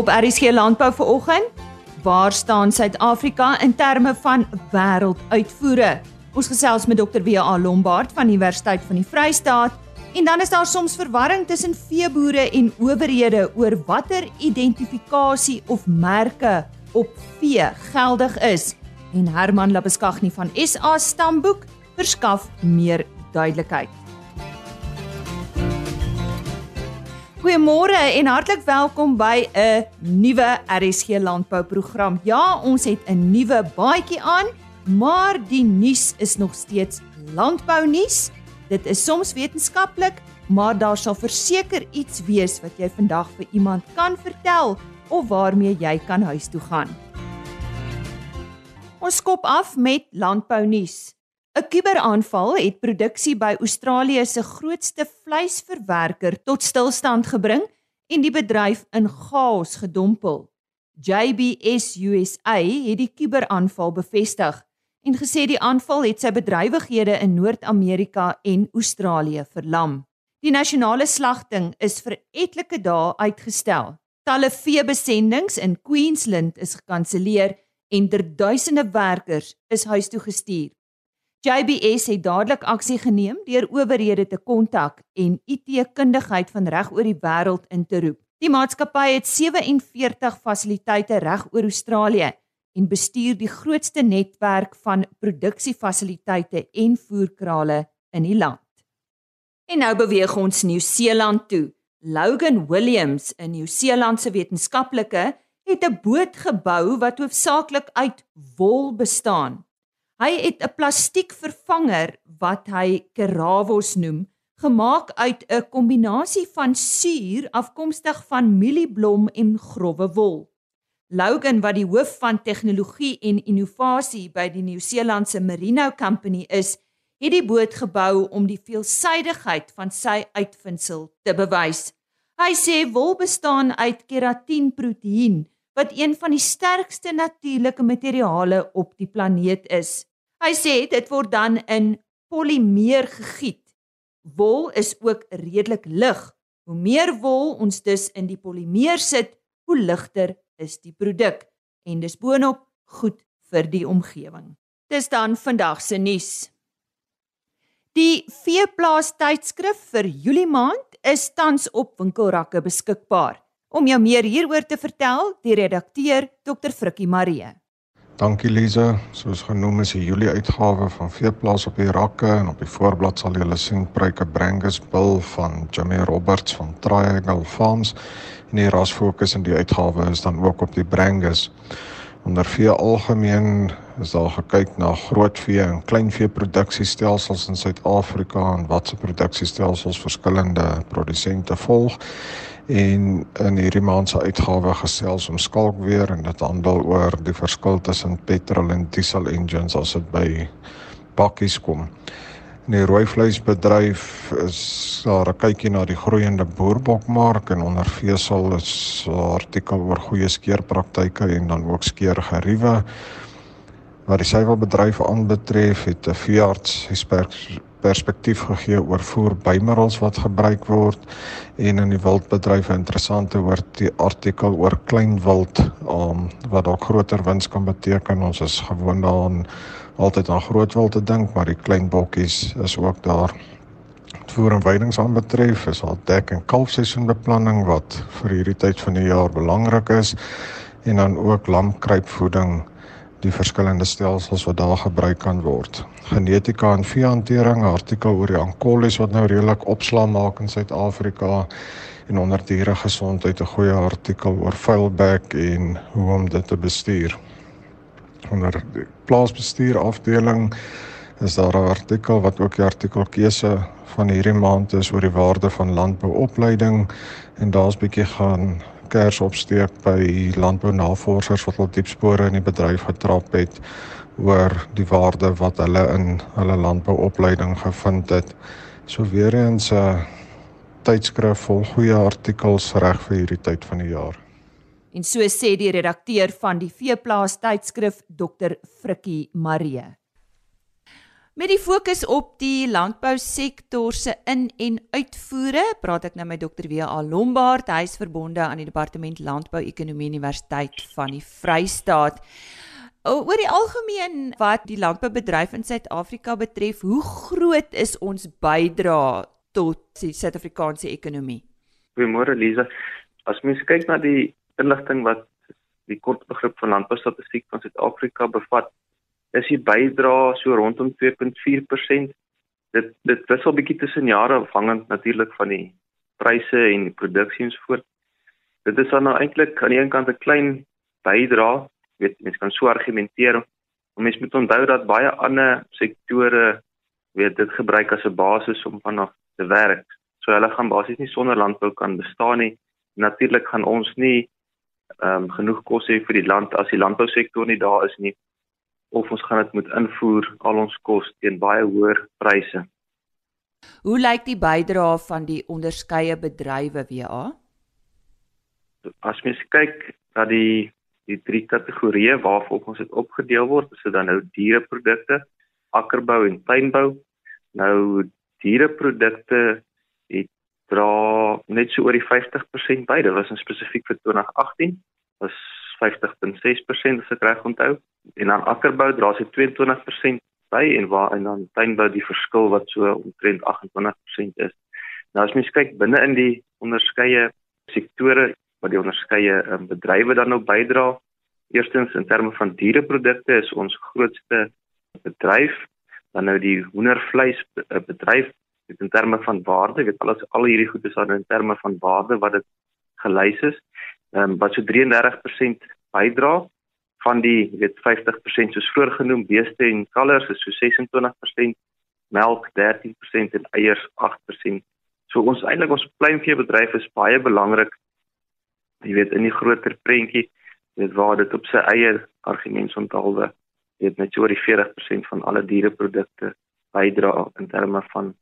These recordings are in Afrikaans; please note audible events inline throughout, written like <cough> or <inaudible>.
Op RSG Landbou vanoggend, waar staan Suid-Afrika in terme van wêrelduitvoere? Ons gesels met Dr. W.A. Lombard van Universiteit van die Vrystaat en dan is daar soms verwarring tussen veeboere en owerhede oor watter identifikasie of merke op vee geldig is. En Herman Labeskagni van SA Stamboek verskaf meer duidelikheid. Goeiemôre en hartlik welkom by 'n nuwe RSG landbouprogram. Ja, ons het 'n nuwe baadjie aan, maar die nuus is nog steeds landbou nuus. Dit is soms wetenskaplik, maar daar sal verseker iets wees wat jy vandag vir iemand kan vertel of waarmee jy kan huis toe gaan. Ons skop af met landbou nuus. 'n Kuberaanval het produksie by Australië se grootste vleisverwerker tot stilstand gebring en die bedryf in chaos gedompel. JBS USA het die kuberaanval bevestig en gesê die aanval het sy bedrywighede in Noord-Amerika en Australië verlam. Die nasionale slagting is vir etlike dae uitgestel. Talle veebesendings in Queensland is gekanselleer en derduisende werkers is huis toe gestuur. JBS het dadelik aksie geneem deur owerhede te kontak en IT-kundigheid van reg oor die wêreld in te roep. Die maatskappy het 47 fasiliteite reg oor Australië en bestuur die grootste netwerk van produksiefasiliteite en voerkrale in die land. En nou beweeg ons Nieu-Seeland toe. Logan Williams, 'n Nieu-Seelandse wetenskaplike, het 'n boot gebou wat hoofsaaklik uit wol bestaan. Hy het 'n plastiek vervanger wat hy Keravos noem, gemaak uit 'n kombinasie van suur afkomstig van mielieblom en grouwe wol. Logan wat die hoof van tegnologie en innovasie by die Nieu-Seelandse Merino Company is, het die boot gebou om die veelsidigheid van sy uitvinding te bewys. Hy sê wol bestaan uit keratienproteïen wat een van die sterkste natuurlike materiale op die planeet is. Hy sê dit word dan in polimeer gegiet. Wol is ook redelik lig. Hoe meer wol ons dus in die polimeer sit, hoe ligter is die produk en dis boonop goed vir die omgewing. Dis dan vandag se nuus. Die veeplaas tydskrif vir Julie maand is tans op winkelrakke beskikbaar. Om jou meer hieroor te vertel, die redakteur Dr. Frikkie Marie. Dankie Lize. Soos genoem is die Julie uitgawe van Veeplaas op die rakke en op die voorblad sal jy sien Pryke Brangus bil van Jimmy Roberts van Triangle Farms. En die rasfokus in die uitgawe is dan ook op die Brangus. Onder vee algemeen is daar gekyk na grootvee en kleinvee produksiestelsels in Suid-Afrika en watse produksiestelsels verskillende produsente volg en in hierdie maand se uitgawe gesels om skalkweer en dit handel oor die verskil tussen petrol en diesel engines as dit by bakkies kom. In die rooi vleisbedryf is daar 'n kykie na die groeiende boerbokmark en onder vesel is 'n artikel oor goeie skeerpraktyke en dan ook skeergeriewe. Wat die suiwelbedryf aanbetref, het 'n veearts perspektief gegee oor voer bymiddels wat gebruik word en in die wildbedryf interessante oor die artikel oor klein wild um, wat dalk groter wins kan beteken. Ons is gewoond daaraan altyd aan groot wild te dink, maar die klein bokkies is ook daar. Voer en veidings aanbetref is al dek en kalfseisoenbeplanning wat vir hierdie tyd van die jaar belangrik is en dan ook lamkruipvoeding die verskillende stelsels wat daar gebruik kan word. Genetika en veehantering, 'n artikel oor die ankolies wat nou redelik opslaan maak in Suid-Afrika en onder diere gesondheid 'n goeie artikel oor vuilbek en hoe om dit te bestuur. Onder die plaasbestuur afdeling is daar 'n artikel wat ook die artikel keuse van hierdie maand is oor die waarde van landbouopleiding en daar's bietjie gaan kers opsteek by landbounavorsers wat al diep spore in die bedryf getrap het oor die waarde wat hulle in hulle landbouopleiding gevind het. So weer eens 'n tydskrif vol goeie artikels reg vir hierdie tyd van die jaar. En so sê die redakteur van die Veeplaas tydskrif Dr. Frikkie Marie. Met die fokus op die landbousektor se in- en uitvoere, praat ek nou met Dr. W.A. Lombard, hy is verbonde aan die Departement Landbou-ekonomie Universiteit van die Vrystaat. Oor die algemeen wat die landboubedryf in Suid-Afrika betref, hoe groot is ons bydrae tot die Suid-Afrikaanse ekonomie? Goeiemôre Lize. As mens kyk na die inligting wat die kort begrip van landboustatistiek van Suid-Afrika bevat, is die bydrae so rondom 2.4%. Dit dit wissel bietjie tussen jare afhangend natuurlik van die pryse en die produksie en so voort. Dit is dan nou eintlik aan die een kant 'n klein bydrae, weet mense kan so argumenteer. Maar mens moet onthou dat baie ander sektore weet dit gebruik as 'n basis om vanaf te werk. So hulle gaan basies nie sonder landbou kan bestaan nie. Natuurlik gaan ons nie ehm um, genoeg kos hê vir die land as die landbousektor nie daar is nie of ons gaan dit moet invoer al ons kos teen baie hoër pryse. Hoe lyk die bydrae van die onderskeie bedrywe WA? As mens kyk na die die drie kategorieë waarop ons dit opgedeel word, is dit dan nou diereprodukte, akkerbou en tuinbou. Nou diereprodukte het dra net so oor die 50% by. Dit was in spesifiek vir 2018 was 50.6% as ek reg onthou. En dan akkerbou dra sy 22% by en waar en dan tuinbou die verskil wat so omtrent 28% is. Nou as mens kyk binne in die onderskeie sektore wat die onderskeie um, bedrywe dan nou bydra, eerstens in terme van diereprodukte is ons grootste bedryf dan nou die hoendervleis eh, bedryf in terme van waarde, weet alles al hierdie goed is dan in terme van waarde wat dit gelys is um, wat so 33% bydra van die weet 50% soos voorgenoem beeste en kalvers is so 26% melk 13% en eiers 8%. So ons eintlik ons kleinveebedryf is baie belangrik. Jy weet in die groter prentjie, weet waar dit op sy eie argumente onthaalwe, weet net oor die 40% van alle diereprodukte bydra in terme van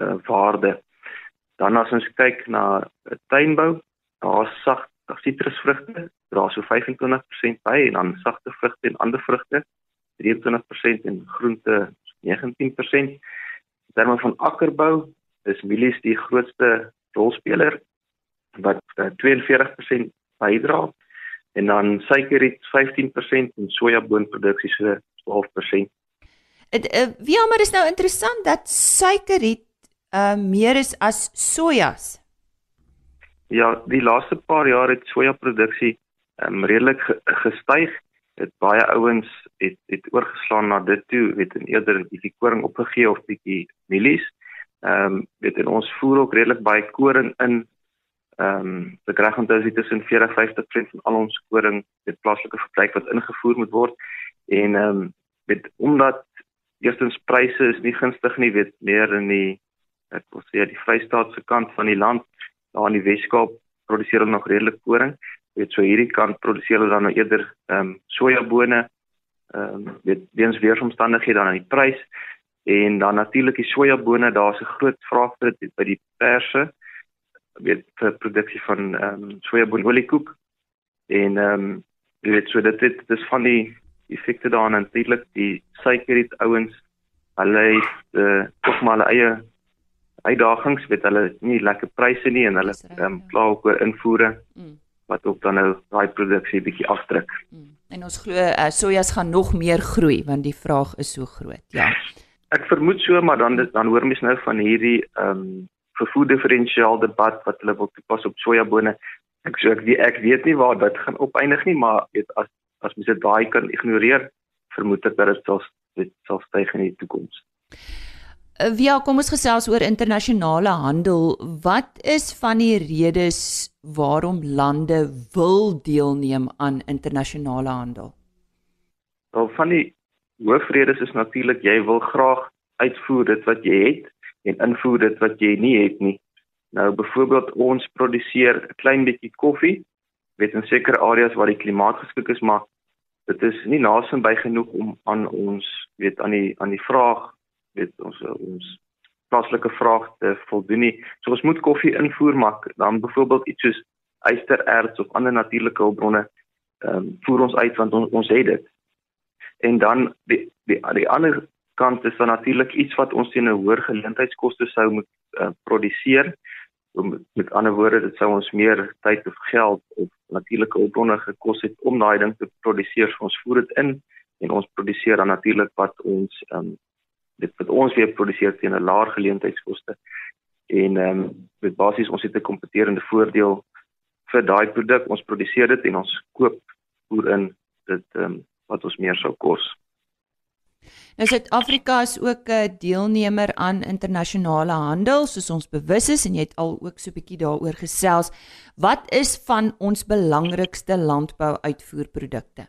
uh, waarde. Dan as ons kyk na tuinbou, daar sag sitrusvrugte dra so 25% by en dan sagte vrugte en ander vrugte 23% en groente 19%. In terme van akkerbou is mielies die grootste rolspeler wat uh, eh, 42% bydra en dan suikerriet 15% en sojaboonproduksie so 12%. Dit uh, wie maar is nou interessant dat suikerriet uh, meer is as sojas. Ja, die laaste paar jaar het sojaproduksie um, redelik gestyg. Dit baie ouens het het oorgeslaan na dit toe, weet en eerder bietjie koring opgegee of bietjie mielies. Ehm um, weet en ons voer ook redelik baie koring in. Ehm um, ek reg onthou dit tussen 40 50% van al ons koring met plaaslike verbruik wat ingevoer moet word. En ehm um, weet omdat eerstens pryse is nie gunstig nie, weet meer in die ek wil sê die Vrystaatse kant van die land daar in die Weskaap produseer hulle nog redelik koring. Jy weet so hierdie kant produseer hulle dan nou eerder ehm um, sojabone. Ehm um, weet weens weeromstandighede dan aan die prys en dan natuurlik die sojabone, daar's 'n groot vraag vir dit by die perse weet vir produksie van ehm um, sojaboonoliekoek. En ehm um, weet so dit dit is van die effekte daarin natuurlik die suikerriet ouens hulle het uh, tog maar hulle eie uitdagings weet hulle nie lekker pryse nie en hulle ehm um, kla ook oor invoere mm. wat ook dan nou daai produksie bietjie afdruk. Mm. En ons glo uh, sojas gaan nog meer groei want die vraag is so groot. Ja. <laughs> Ek vermoed so maar dan dan hoor mens nou van hierdie ehm um, vervoer diferensiaal debat wat hulle wil toepas op sojabone. Ek so ek, ek weet nie waar dit gaan opeindig nie maar weet as as mens dit daai kan ignoreer vermoed ek dat dit sal dit sal styg in die toekoms. Via eh, kom ons gesels oor internasionale handel. Wat is van die redes waarom lande wil deelneem aan internasionale handel? Wel van die hoofredes is natuurlik jy wil graag uitvoer dit wat jy het en invoer dit wat jy nie het nie. Nou byvoorbeeld ons produseer 'n klein bietjie koffie, weet in sekere areas waar die klimaat geskik is, maar dit is nie naasby genoeg om aan ons weet aan die aan die vraag weet ons ons plaaslike vraag te voldoen nie. So ons moet koffie invoer maar dan byvoorbeeld iets soos ystererts of ander natuurlike hulpbronne ehm um, voer ons uit want on, ons het dit. En dan die die die ander kant is dan natuurlik iets wat ons teen 'n hoër geleentheidskoste sou moet uh, produseer. Met, met ander woorde, dit sou ons meer tyd of geld of natuurlike hulpbronne gekos het om daai ding te produseer. So ons voer dit in en ons produseer dan natuurlik wat ons um, dit wat ons weer produseer teen 'n laer geleentheidskoste. En ehm um, met basies ons het 'n kompeterende voordeel vir daai produk. Ons produseer dit en ons koop voer in dit ehm um, wat ons meer sou kos. Nou Suid-Afrika is ook 'n deelnemer aan internasionale handel soos ons bewus is en jy het al ook so 'n bietjie daaroor gesels. Wat is van ons belangrikste landbou-uitvoerprodukte?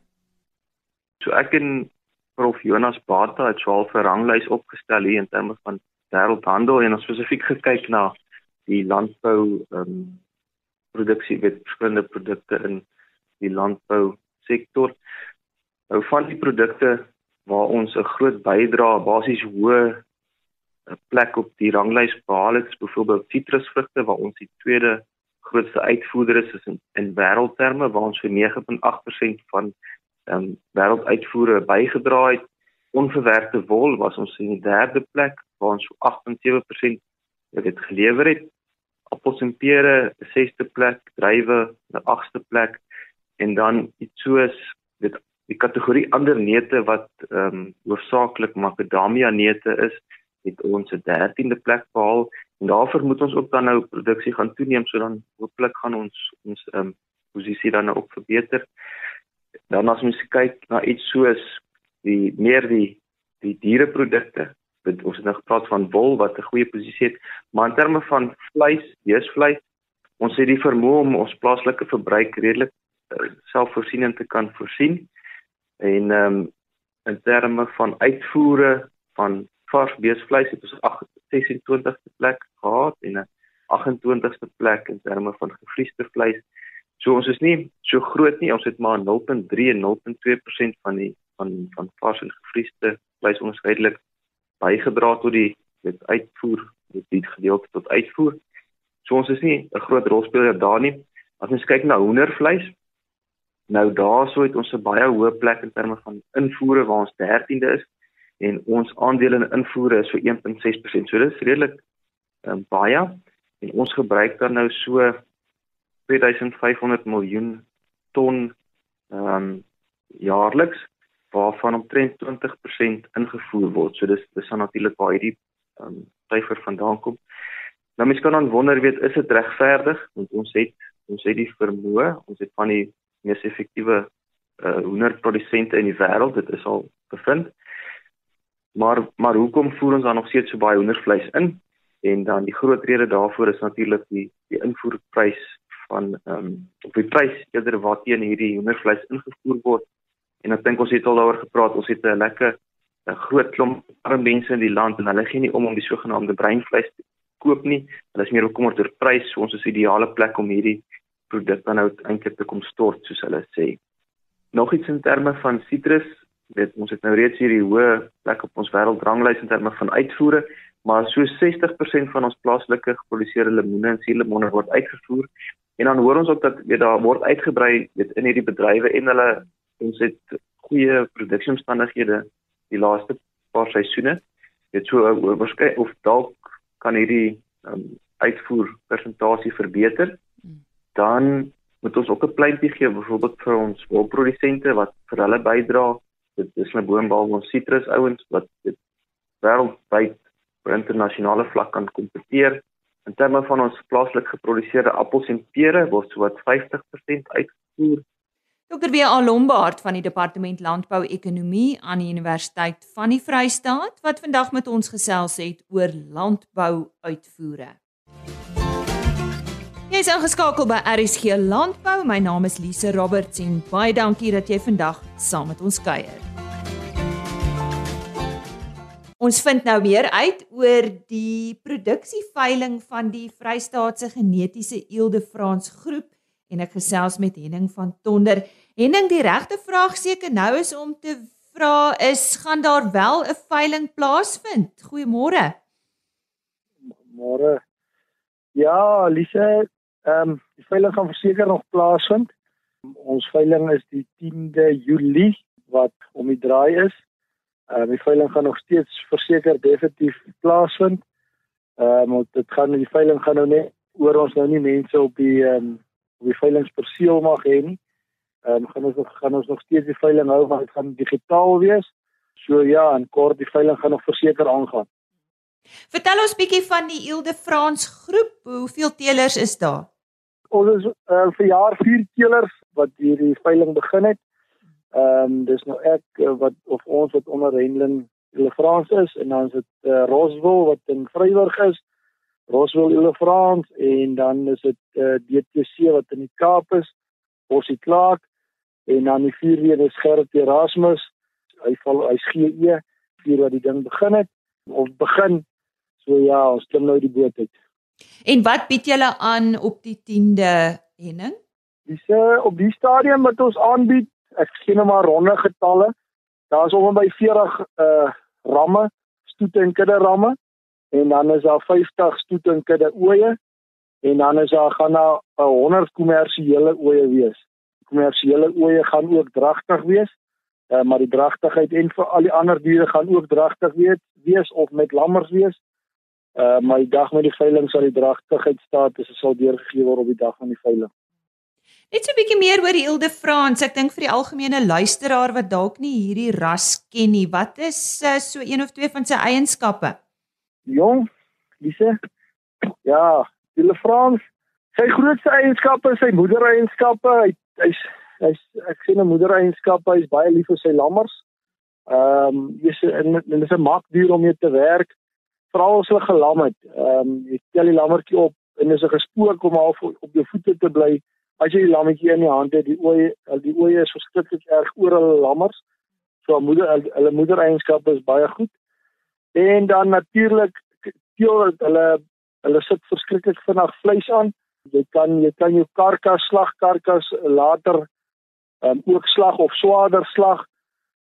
So ek en Prof Jonas Bata het swaal vir ranglys opgestel hier in terme van wêreldhandel en ons spesifiek gekyk na die landbou ehm um, produksie met verskillende produkte in die landbou sektor. Nou van die produkte waar ons 'n groot bydrae basies hoë 'n eh, plek op die ranglys behaal het, byvoorbeeld sitrusvrugte waar ons die tweede grootste uitvoerder is, is in, in wêreldterme waar ons vir 9.8% van ehm um, wêrelduitvoere bygedra het. Onverwerkte wol was ons in die derde plek waar ons 8.7% dit gelewer het. Appels en pere, 6ste plek, druiwe, 'n 8ste plek en dan iets soos dit die kategorie ander neute wat ehm um, hoofsaaklik makadamia neute is, het ons 'n 13de plek behaal en daarvoor moet ons ook dan nou produksie gaan toeneem sodat hooplik gaan ons ons ehm um, posisie dan nou ook verbeter. Dan as mens kyk na iets soos die meer die die diereprodukte, dit ons het nou gepraat van wol wat 'n goeie posisie het, maar in terme van vleis, beesvleis, ons het die vermoë om ons plaaslike verbruik redelik uh, selfvoorsienend te kan voorsien en ehm um, in terme van uitvoere van vars beesvleis het ons 26ste plek gehad en 'n 28ste plek in terme van gevriesde vleis. So ons is nie so groot nie, ons het maar 0.3 en 0.2% van die van van vars en gevriesde vleis onderskeidelik bygedra tot die dit uitvoer, dit die gedeelte tot uitvoer. So ons is nie 'n groot rolspeler daar nie. As ons kyk na hoendervleis, Nou daarso het ons 'n baie hoë plek in terme van invoere waar ons 13de is en ons aandele in invoere is so 1.6%. So dis redelik um, baie en ons gebruik dan nou so 2500 miljoen ton ehm um, jaarliks waarvan omtrent 20% ingevoer word. So dis dis dan natuurlik waar hierdie ehm um, syfer vandaan kom. Nou mens kan dan wonder weet is dit regverdig want ons het ons het die vermoë, ons het van die mees effektiewe uh hoenderprodusente in die wêreld, dit is al bevind. Maar maar hoekom voer ons dan nog steeds so baie hoendervleis in? En dan die groot rede daarvoor is natuurlik die die invoerprys van ehm um, op die prys eerder waarteen hierdie hoendervleis ingevoer word. En ek dink ons het al daaroor gepraat, ons het 'n lekker 'n groot klomp arme mense in die land en hulle gee nie om om die sogenaamde breinvleis te koop nie. Hulle is meer bekommerd oor prys. So ons is die ideale plek om hierdie produk dan nou eintlik te kom stort soos hulle sê. Nog iets in terme van sitrus, weet ons het nou reeds hierdie hoë plek op ons wêreldranglys in terme van uitvoere, maar so 60% van ons plaaslike geproduseerde lemoene en suurlemoene word uitgevoer. En dan hoor ons ook dat weet daar word uitgebrei weet in hierdie bedrywe en hulle ons het goeie produksieomstandighede die laaste paar seisoene. Dit so waarskynlik of dalk kan hierdie um, uitvoer persentasie verbeter dan moet ons ook 'n pleintjie gee byvoorbeeld vir ons wolprodusente wat vir hulle bydra. Dit is 'n boombaal ons sitrus ouens wat dit wêreldwyd op internasionale vlak kan kompeteer. In terme van ons plaaslik geproduseerde appels en pere word so wat 50% uitgevoer. Dr. W. Lombard van die Departement Landbou Ekonomie aan die Universiteit van die Vrystaat wat vandag met ons gesels het oor landbou uitvoere. Jy is ingeskakel by RSG Landbou. My naam is Lise Roberts en baie dankie dat jy vandag saam met ons kuier. Ons vind nou meer uit oor die produksieveiling van die Vrystaatse Genetiese Eelde Frans Groep en ek gesels met Henning van Tonder. Henning, die regte vraag seker nou is om te vra is gaan daar wel 'n veiling plaasvind? Goeiemôre. Môre. Ja, Lise, Ehm um, die veiling gaan verseker nog plaasvind. Ons veiling is die 10de Julie wat om die draai is. Uh die veiling gaan nog steeds verseker definitief plaasvind. Ehm um, dit gaan die veiling gaan nou net oor ons nou nie mense op die ehm um, op die veilingsperseel mag hê nie. Ehm um, gaan ons nog gaan ons nog steeds die veiling hou maar dit gaan digitaal wees. So ja, en kort die veiling gaan nog verseker aangaan. Vertel ons bietjie van die Ile de France groep. Hoeveel teelers is daar? Ons is uh, vir jaar 4 teelers wat hierdie veiling begin het. Ehm um, dis nou ek uh, wat of ons wat onder Henlin Ile France is en dan is dit uh, Roswell wat in Vryburg is. Roswell Ile France en dan is dit uh, DTC wat in die Kaap is. Bossie Clark en dan die vierde een is Gerrit Erasmus. Hy val hy's GE vir wat die ding begin het of begin. So ja, ons klim nou die boot uit. En wat bied julle aan op die 10de Henning? Dis uh, op die stadium wat ons aanbied, ek sien nou maar ronde getalle. Daar's om by 40 uh ramme, stoete en kudde ramme en dan is daar 50 stoete en kudde oeye en dan is daar gaan daar 100 kommersiële oeye wees. Kommersiële oeye gaan ook dragtig wees. Uh, maar die dragtigheid en vir al die ander diere gaan ook dragtig wees, wees of met lammers wees. Uh die dag met die veiling sal die dragtigheid staat, dit sal deurgegee word op die dag van die veiling. Net so 'n bietjie meer oor die Ile France. Ek dink vir die algemene luisteraar wat dalk nie hierdie ras ken nie, wat is uh, so een of twee van sy eienskappe? Jong, Lise. Ja, die Ile France, sy grootste eienskappe is sy moedereienskappe. Hy hy's hy's ek sien 'n moedereienskappe, hy's baie lief vir sy lammers. Ehm um, dis 'n dis 'n makdier om mee te werk veral as hulle gelam het. Ehm um, jy tel die lammetjie op en is 'n gespook om half op jou voete te bly. As jy die lammetjie in die hand het, die oë die oë is verskriklik erg oor hulle lammers. So moeder hulle moedereienskappe is baie goed. En dan natuurlik teel hulle hulle sit verskriklik vinnig vleis aan. Jy kan jy kan jou karkas slag karkas later um, ook slag of swaarder slag.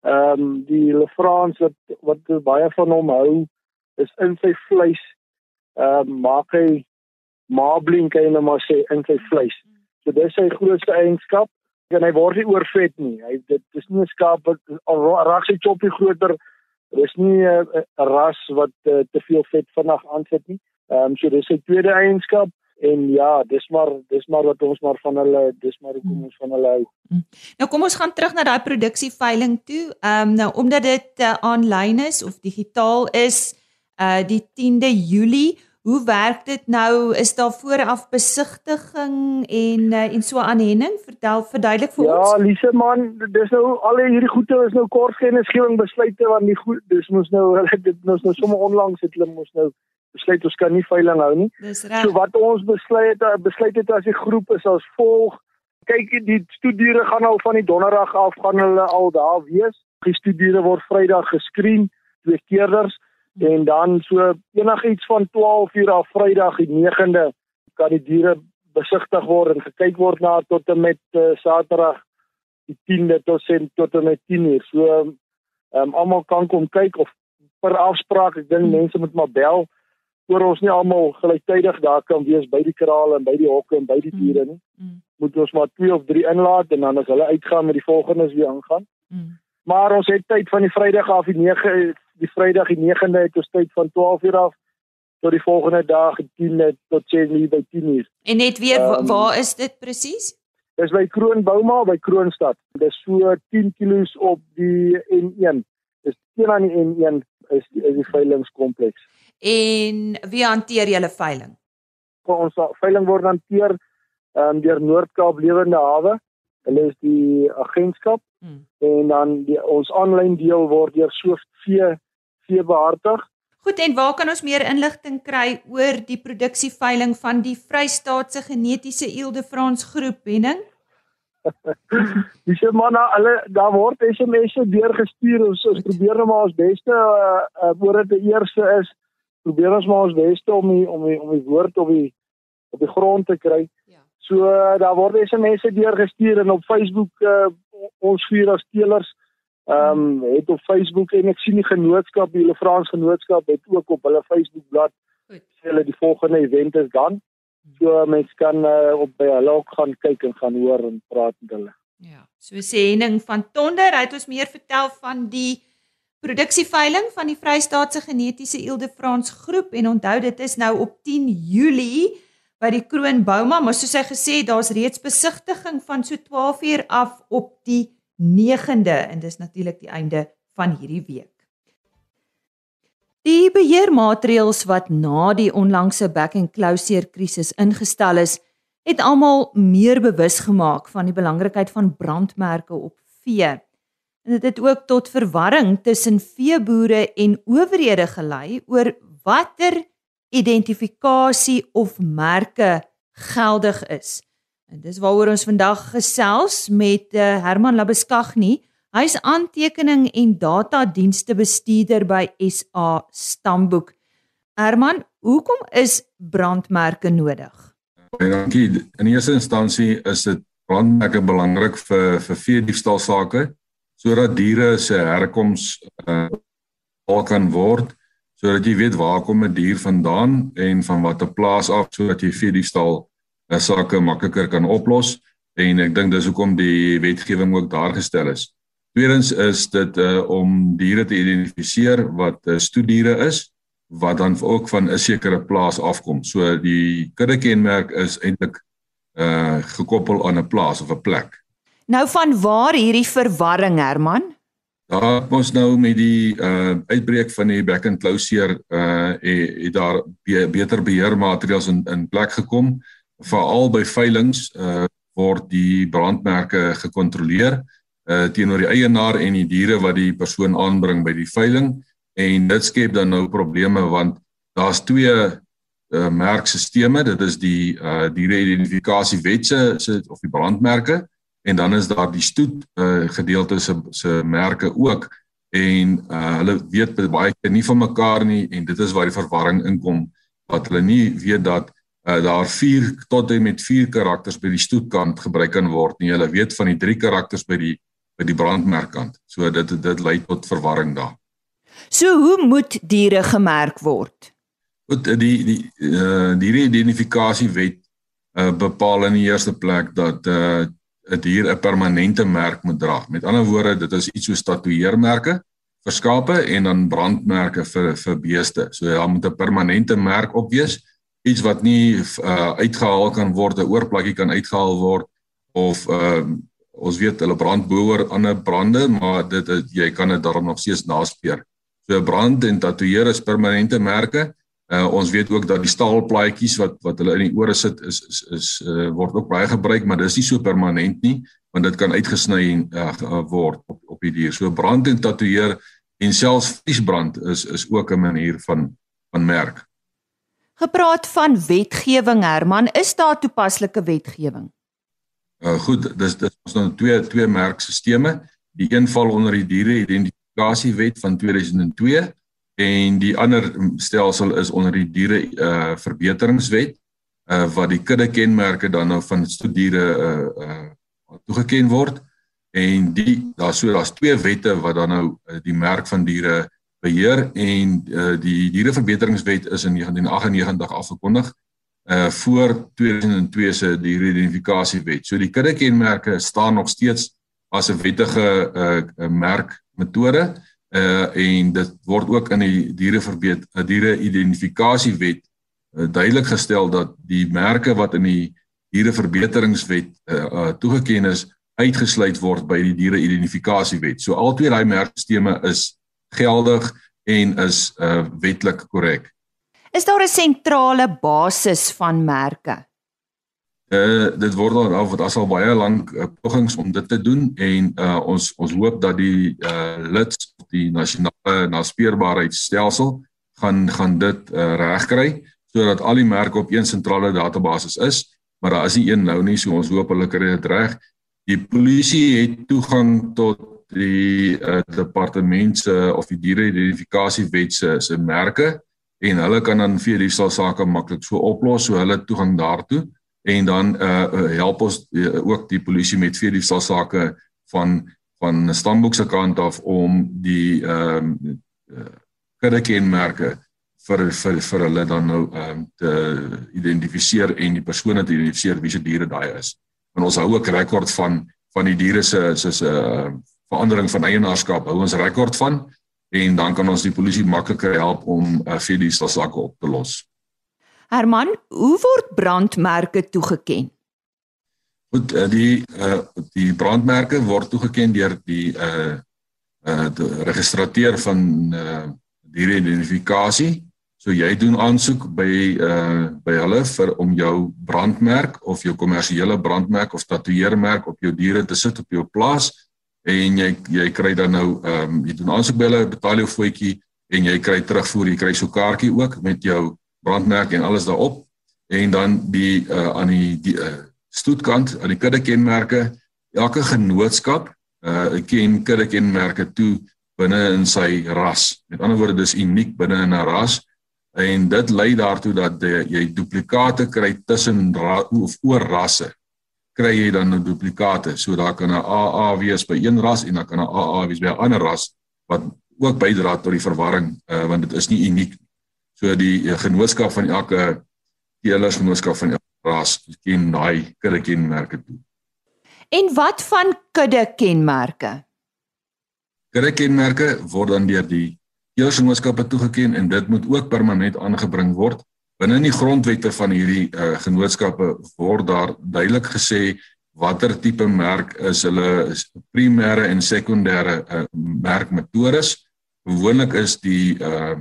Ehm um, die Le France wat wat baie van hom hou is in sy vleis. Ehm uh, maak hy marbling kan jy nou maar sê in sy vleis. So dis sy grootste eienskap en hy word nie oorvet nie. Hy dit is nie 'n skaap wat ras hy choppie groter. Dis nie 'n uh, ras wat uh, te veel vet vinnig aansit nie. Ehm um, so dis sy tweede eienskap en ja, dis maar dis maar wat ons maar van hulle dis maar hoekom ons van hulle hou. Hmm. Nou kom ons gaan terug na daai produksieveiling toe. Ehm um, nou omdat dit aanlyn uh, is of digitaal is, uh die 10de Julie. Hoe werk dit nou? Is daar vooraf besigtiging en uh, en so aanhenning? Vertel verduidelik vir ja, ons. Ja, Lise man, dis nou al hierdie goede is nou kort kennisgewing besluite want die goed dis mos nou <laughs> dit mos nou sommer onlangs het hulle mos nou besluit ons kan nie veiling hou nie. Dis reg. So wat ons besluit het besluit het as die groep is as volg. Kyk, die studiere gaan al van die donderdag af gaan hulle al daar wees. Die studiere word Vrydag geskreen twee keerders en dan so enigiets van 12 uur af Vrydag die 9de kan die diere besigtig word en gekyk word na tot en met uh, Saterdag die 10de tot sen tot en met 10 uur. So ehm um, almal kan kom kyk of per afspraak, ek dink mense moet maar bel oor ons nie almal gelyktydig daar kan wees by die krale en by die hokke en by die diere nie. Mm. Moet ons maar 2 of 3 inlaat en dan as hulle uitgaan met die volgendes weer aangaan. Mm. Maar ons het tyd van die Vrydag af die 9 die Vrydag die 9de het ons tyd van 12 uur af tot die volgende dag die 10de tot 10 uur by 10 uur. En net weer um, waar is dit presies? Dis by Kroonbouma by Kroonstad. Dis so 10 km op die N1. Dis teen aan die N1 is die, is die veilingskompleks. En wie hanteer julle veiling? Ons veiling word hanteer um, deur Noord-Kaap Lewende Hawe. Hulle is die agentskap hmm. en dan die, ons aanlyn deel word deur Sofie vee behartig. Goed en waar kan ons meer inligting kry oor die produksieveiling van die Vrystaatse Genetiese Ile de France groep Henning? <laughs> Dis maar hulle daar word SMS'e deurgestuur ons, ons probeer nou maar ons beste uh, uh, oor dit die eerste is probeer ons maar ons beste om die, om die, om die woord op die op die grond te kry. So uh, daar word SMS'e deurgestuur en op Facebook uh, ons vier as teelers ehm um, het op Facebook en ek sien die genootskap, die Hele Frans genootskap het ook op hulle Facebook bladsy sê hulle die volgende event is dan. So mense kan uh, op by hulle ook gaan kyk en gaan hoor en praat met hulle. Ja. So sê Henning van Tonder, hy het ons meer vertel van die Produksieveiling van die Vrystaatse Genetiese Eelde-Frans groep en onthou dit is nou op 10 Julie by die Kroon Bouma, maar soos hy gesê het, daar's reeds besigtiging van so 12 uur af op die 9de en dis natuurlik die einde van hierdie week. Die beheermaatreëls wat na die onlangse back and closure krisis ingestel is, het almal meer bewus gemaak van die belangrikheid van brandmerke op vee. En dit het ook tot verwarring tussen veeboere en owerhede gelei oor watter identifikasie of merke geldig is. En dis waaroor ons vandag gesels met uh, Herman Labeskagni. Hy's aantekening en datadienste bestuurder by SA Stamboek. Herman, hoekom is brandmerke nodig? Baie dankie. In eerste instansie is dit brandmerke belangrik vir vir vee diefstal sake sodat diere se herkoms uh al kan word sodat jy weet waar kom 'n dier vandaan en van watter plaas af sodat jy vee diefstal uh, sake makliker kan oplos en ek dink dis hoekom die wetgewing ook daar gestel is. Tweedens is dit uh, om diere te identifiseer wat uh, stoediere is wat dan ook van 'n sekere plaas afkom. So die kudde kenmerk is eintlik uh gekoppel aan 'n plaas of 'n plek. Nou van waar hierdie verwarring Herman? Daar ons nou met die uh uitbreek van die back and closure uh het daar be beter beheermaatreëls in in plek gekom. Veral by veilinge uh word die brandmerke gekontroleer uh teenoor die eienaar en die diere wat die persoon aanbring by die veiling en dit skep dan nou probleme want daar's twee uh merkstelsels dit is die uh diere identifikasiewet se of die brandmerke en dan is daar die stoet uh gedeelte se se merke ook en uh hulle weet baie keer nie van mekaar nie en dit is waar die verwarring inkom wat hulle nie weet dat uh, daar 4 tot en met 4 karakters by die stoetkant gebruik kan word nie hulle weet van die 3 karakters by die by die brandmerkkant. So dit dit lei tot verwarring daar. So hoe moet diere gemerk word? Goed, die die uh die identifikasiewet uh bepaal in die eerste plek dat uh 'n dier 'n permanente merk moet dra. Met ander woorde, dit is iets soos tatoeëermerke vir skape en dan brandmerke vir vir beeste. So daar moet 'n permanente merk op wees, iets wat nie uh uitgehaal kan word, 'n oorplakkie kan uitgehaal word of uh ons weet hulle brand boor ander brande, maar dit het, jy kan dit daarom nog steeds naspeur. So brand en tatoeëer is permanente merke. Uh, ons weet ook dat die staalplaatjies wat wat hulle in die ore sit is is is uh, word ook baie gebruik, maar dis nie so permanent nie, want dit kan uitgesny uh, word op op die dier. So brand en tatoeëer en selfs vliesbrand is is ook 'n manier van van merk. Gepraat van wetgewing Herman, is daar toepaslike wetgewing? Uh goed, dis dis ons nou twee twee merkstelsels. Die een val onder die diere identifikasiewet van 2002 en die ander stelsel is onder die diere uh verbeteringswet uh wat die kudde kenmerke dan nou van stoediere uh uh toegeken word en die daar so daar's twee wette wat dan nou uh, die merk van diere beheer en uh die diereverbeteringswet is in 1998 afgekondig uh voor 2002 se die identifikasiewet. So die kuddekenmerke staan nog steeds as 'n wettige uh merkmetode uh en dit word ook in die diereverbeet uh, diere identifikasiewet uh, duidelik gestel dat die merke wat in die diereverbeteringswet uh, uh toegeken is uitgesluit word by die diere identifikasiewet. So al twee daai merkstelsels is geldig en is uh wetlik korrek. Is daar 'n sentrale basis van merke? Uh dit word al af wat as al baie lank uh, pogings om dit te doen en uh ons ons hoop dat die uh lids die nasionale naspeurbaarheidstelsel gaan gaan dit uh, regkry sodat al die merke op een sentrale database is, maar daar is nie een nou nie, so ons hoop hulle kry dit reg. Die polisie het toegang tot die uh, departement se of die diere identifikasiewet se se merke en hulle kan dan vir hierdie sake maklik so oplos so hulle toegang daartoe en dan uh help ons uh, ook die polisie met vir hierdie sake van van Stamboek se kant af om die ehm um, uh, kenmerke vir vir vir hulle dan nou ehm um, te identifiseer en die persone te identifiseer wie se diere daai is. En ons hou ook rekord van van die diere se se uh, verandering van eienaarskap hou ons rekord van en dan kan ons die polisie makliker help om uh, vir die sake op te los. Herman, hoe word brandmerke toegeken? Goed, uh, die uh, die brandmerke word toegeken deur die uh uh die registrateur van uh die identifikasie. So jy doen aansoek by uh by hulle vir om jou brandmerk of jou kommersiële brandmerk of tatoeëermerk op jou diere te sit op jou plaas en jy jy kry dan nou ehm um, jy doen aansoek by hulle betaal jou voetjie en jy kry terugvoer jy kry so kaartjie ook met jou brandmerk en alles daarop en dan die uh, aan die die uh, stoetkant aan die kudde kenmerke elke genootskap uh ken kudde kenmerke toe binne in sy ras met ander woorde dis uniek binne in 'n ras en dit lei daartoe dat die, jy duplikate kry tussen of oor rasse kry jy dan nou duplikate. So daar kan 'n AA wees by een ras en dan kan 'n AA wees by 'n ander ras wat ook bydra tot die verwarring uh, want dit is nie uniek nie. So die uh, genootskap van elke teelers genootskap van elke ras ken daai kudde kenmerke toe. En wat van kudde kenmerke? Kudde kenmerke word dan deur die teelersgenootskappe toegeken en dit moet ook permanent aangebring word. Binne in die grondwette van hierdie uh, genootskappe word daar duidelik gesê watter tipe merk is hulle primêre en sekondêre uh, merkmetodes. Gewoonlik is die uh,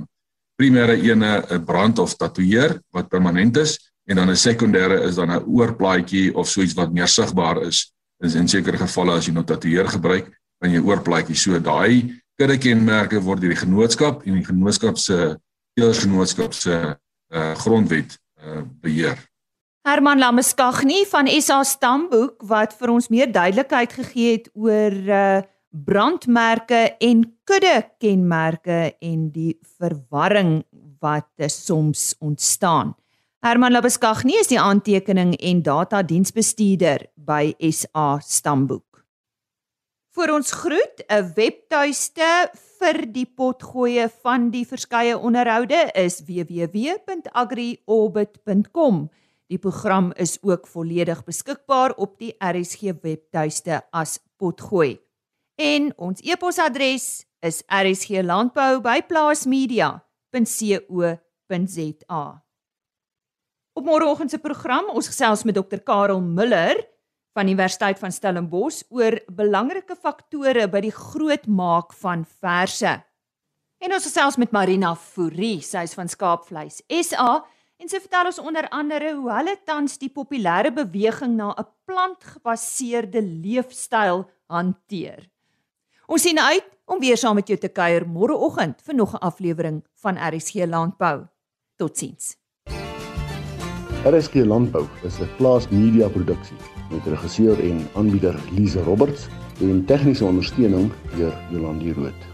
primêre ene 'n brand of tatoeëer wat permanent is en dan 'n sekondêre is dan 'n oorplaatjie of so iets wat meer sigbaar is. In, in sekere gevalle as jy nou tatoeëer gebruik, kan jy oorplaatjie so daai kudde kenmerke word deur die genootskap en die genootskap se teelersgenootskap se uh, grondwet uh, beheer. Herman Lameskagni van SA Stamboek wat vir ons meer duidelikheid gegee het oor uh, brandmerke en kudde kenmerke en die verwarring wat uh, soms ontstaan. Herman Lameskagni is die aantekening en data diensbestuurder by SA Stamboek. Vir ons groet 'n webtuiste vir die potgoeie van die verskeie onderhoude is www.agriorbit.com. Die program is ook volledig beskikbaar op die RSG webtuiste as potgooi. En ons e-posadres is rsglandbou@plaasmedia.co.za. Op môreoggend se program ons gesels met Dr Karel Miller van Universiteit van Stellenbosch oor belangrike faktore by die grootmaak van verse. En ons gesels met Marina Fourie, sy is van Skaapvleis SA en sy vertel ons onder andere hoe hulle tans die populêre beweging na 'n plantgebaseerde leefstyl hanteer. Ons sien uit om weer saam met jou te kuier môreoggend vir nog 'n aflewering van RSG Landbou. Totsiens. RSG Landbou is 'n plaas media produksie met regisseur en aanbieder Lize Roberts en tegniese ondersteuning deur Jolande Rooi.